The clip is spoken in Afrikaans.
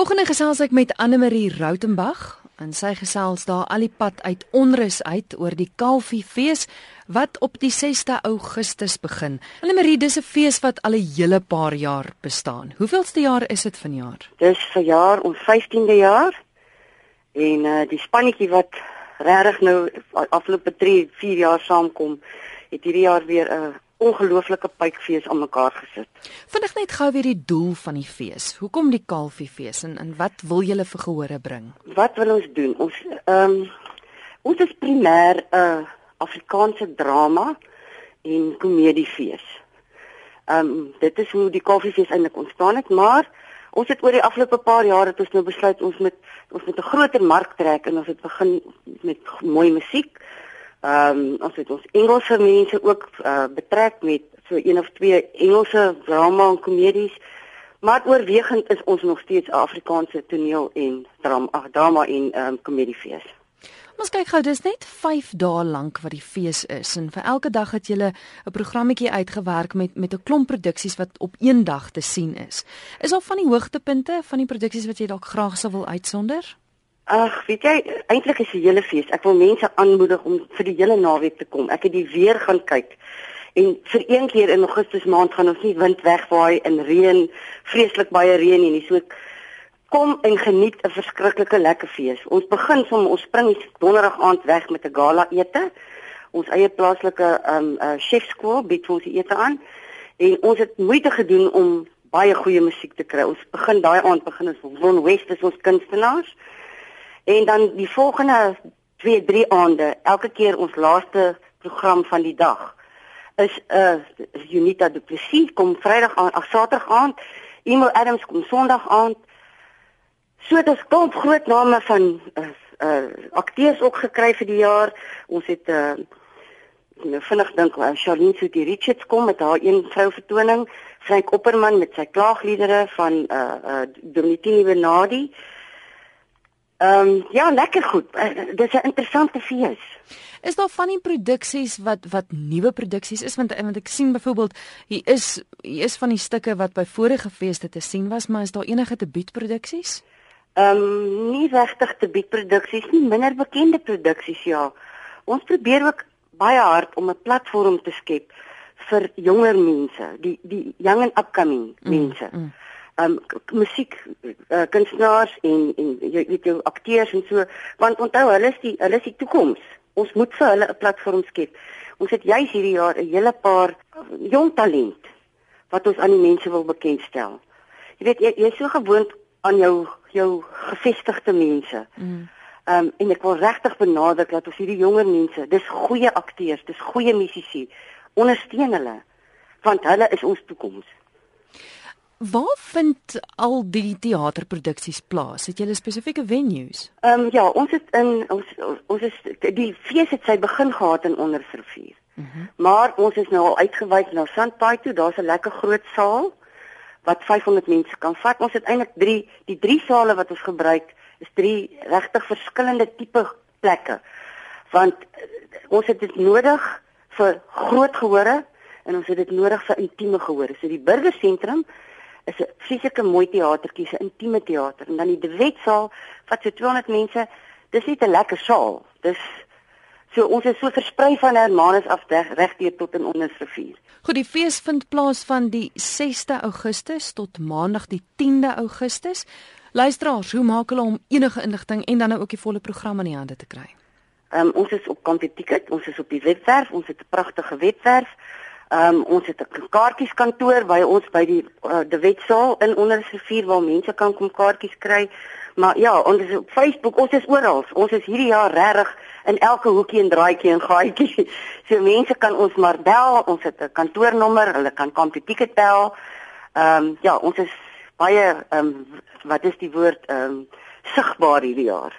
Volgende gesels ek met Anne Marie Rautenbach en sy gesels daar al die pad uit onrus uit oor die Kalfie fees wat op die 6de Augustus begin. Anne Marie, dis 'n fees wat al 'n hele paar jaar bestaan. Hoeveelste jaar is dit vanjaar? Dis vir jaar ons 15de jaar. En uh die spannetjie wat regtig nou afgelope 3, 4 jaar saamkom, het hierdie jaar weer 'n ongelooflike pypfees aan mekaar gesit. Vinnig net gou weer die doel van die fees. Hoekom die Kalfiefees en en wat wil julle vir gehore bring? Wat wil ons doen? Ons ehm um, ons is primêr 'n uh, Afrikaanse drama en komediefees. Ehm um, dit is hoe die Kalfiefees eintlik ontstaan het, maar ons het oor die afgelope paar jare het ons nou besluit ons moet ons moet 'n groter mark trek en ons het begin met mooi musiek. Ehm um, ons het ons Engelse mense ook uh, betrek met so een of twee Engelse drama en komedies. Maar oorwegend is ons nog steeds Afrikaanse toneel en drama, ag drama en ehm um, komediefees. Ons kyk gou, dis net 5 dae lank wat die fees is en vir elke dag het jy 'n programmetjie uitgewerk met met 'n klomp produksies wat op een dag te sien is. Is al van die hoogtepunte van die produksies wat jy dalk graag sou wil uitsonder? Ag, weet jy, eintlik is die hele fees. Ek wil mense aanmoedig om vir die hele naweek te kom. Ek het die weer gaan kyk. En vir een keer in Augustus maand gaan ons nie wind wegwaai en reën, vreeslik baie reën nie. So kom en geniet 'n verskriklike lekker fees. Ons begin som ons spring donderdag aand weg met 'n gala ete. Ons eie plaaslike ehm um, uh, chefskool bied ons die ete aan. En ons het moeite gedoen om baie goeie musiek te kry. Ons begin daai aand begin ons Ron West is ons kunstenaars. En dan die volgende 2, 3 aande, elke keer ons laaste program van die dag is 'n uh, Unita Du Plessis kom Vrydag aan, ag Saterdag aand, Emo Adams kom Sondag aand. So dit is kom groot name van uh, uh akteurs ook gekry vir die jaar. Ons het uh nou vinnig dink uh, Charlene Sotie Richards kom met haar een vrou vertoning, Frank Opperman met sy klaagliedere van uh uh Domitini Benadi. Ehm um, ja, lekker goed. Uh, dis 'n interessante fees. Is daar van die produksies wat wat nuwe produksies is want want ek sien byvoorbeeld hier is hier is van die stukke wat by vorige feeste te sien was, maar is daar enige debuutproduksies? Ehm um, nie regtig debuutproduksies nie, minder bekende produksies ja. Ons probeer ook baie hard om 'n platform te skep vir jonger mense, die die young and upcoming mm, mense. Mm, um musiek uh, kunstenaars en en jy weet jou akteurs en so want onthou hulle is die hulle is die toekoms. Ons moet vir hulle 'n platform skep. Ons het juis hierdie jaar 'n hele paar jong talent wat ons aan die mense wil bekendstel. Jy weet jy, jy is so gewoond aan jou jou gevestigde mense. Mm. Um en ek wil regtig benadruk dat ons hierdie jonger mense, dis goeie akteurs, dis goeie musisië, ondersteun hulle want hulle is ons toekoms. Waar vind al die teaterproduksies plaas? Het julle spesifieke venues? Ehm um, ja, ons het in ons ons is die fees het sy begin gehad in Ondersrivier. Mm -hmm. Maar ons is nou al uitgewyk na Sandpaai toe. Daar's 'n lekker groot saal wat 500 mense kan vat. Ons het eintlik 3 die drie sale wat ons gebruik is drie regtig verskillende tipe plekke. Want uh, ons het dit nodig vir groot gehore en ons het dit nodig vir intieme gehore. So die burgersentrum is 'n fisieke mooi teatertjie, 'n intieme teater en dan die De Wetsaal wat so 200 mense, dis nie 'n lekker saal. Dis so ons is so versprei van Hermanus af reg deur tot in Ondersrivier. Goed, die fees vind plaas van die 6de Augustus tot Maandag die 10de Augustus. Luisteraars, hoe maak hulle om enige inligting en dan nou ook die volle program in die hande te kry? Ehm um, ons is op Computicket, ons is op die webwerf, ons het 'n pragtige webwerf. Ehm um, ons het 'n kaartjieskantoor by ons by die uh, De Wetsaal in Ondersrivier waar mense kan kom kaartjies kry. Maar ja, ons is op Facebook, ons is oral. Ons is hierdie jaar regtig in elke hoekie en draaitjie en gaatjie. So mense kan ons maar bel. Ons het 'n kantoornommer, hulle kan kom die ticket bel. Ehm um, ja, ons is baie ehm um, wat is die woord ehm um, sigbaar hierdie jaar.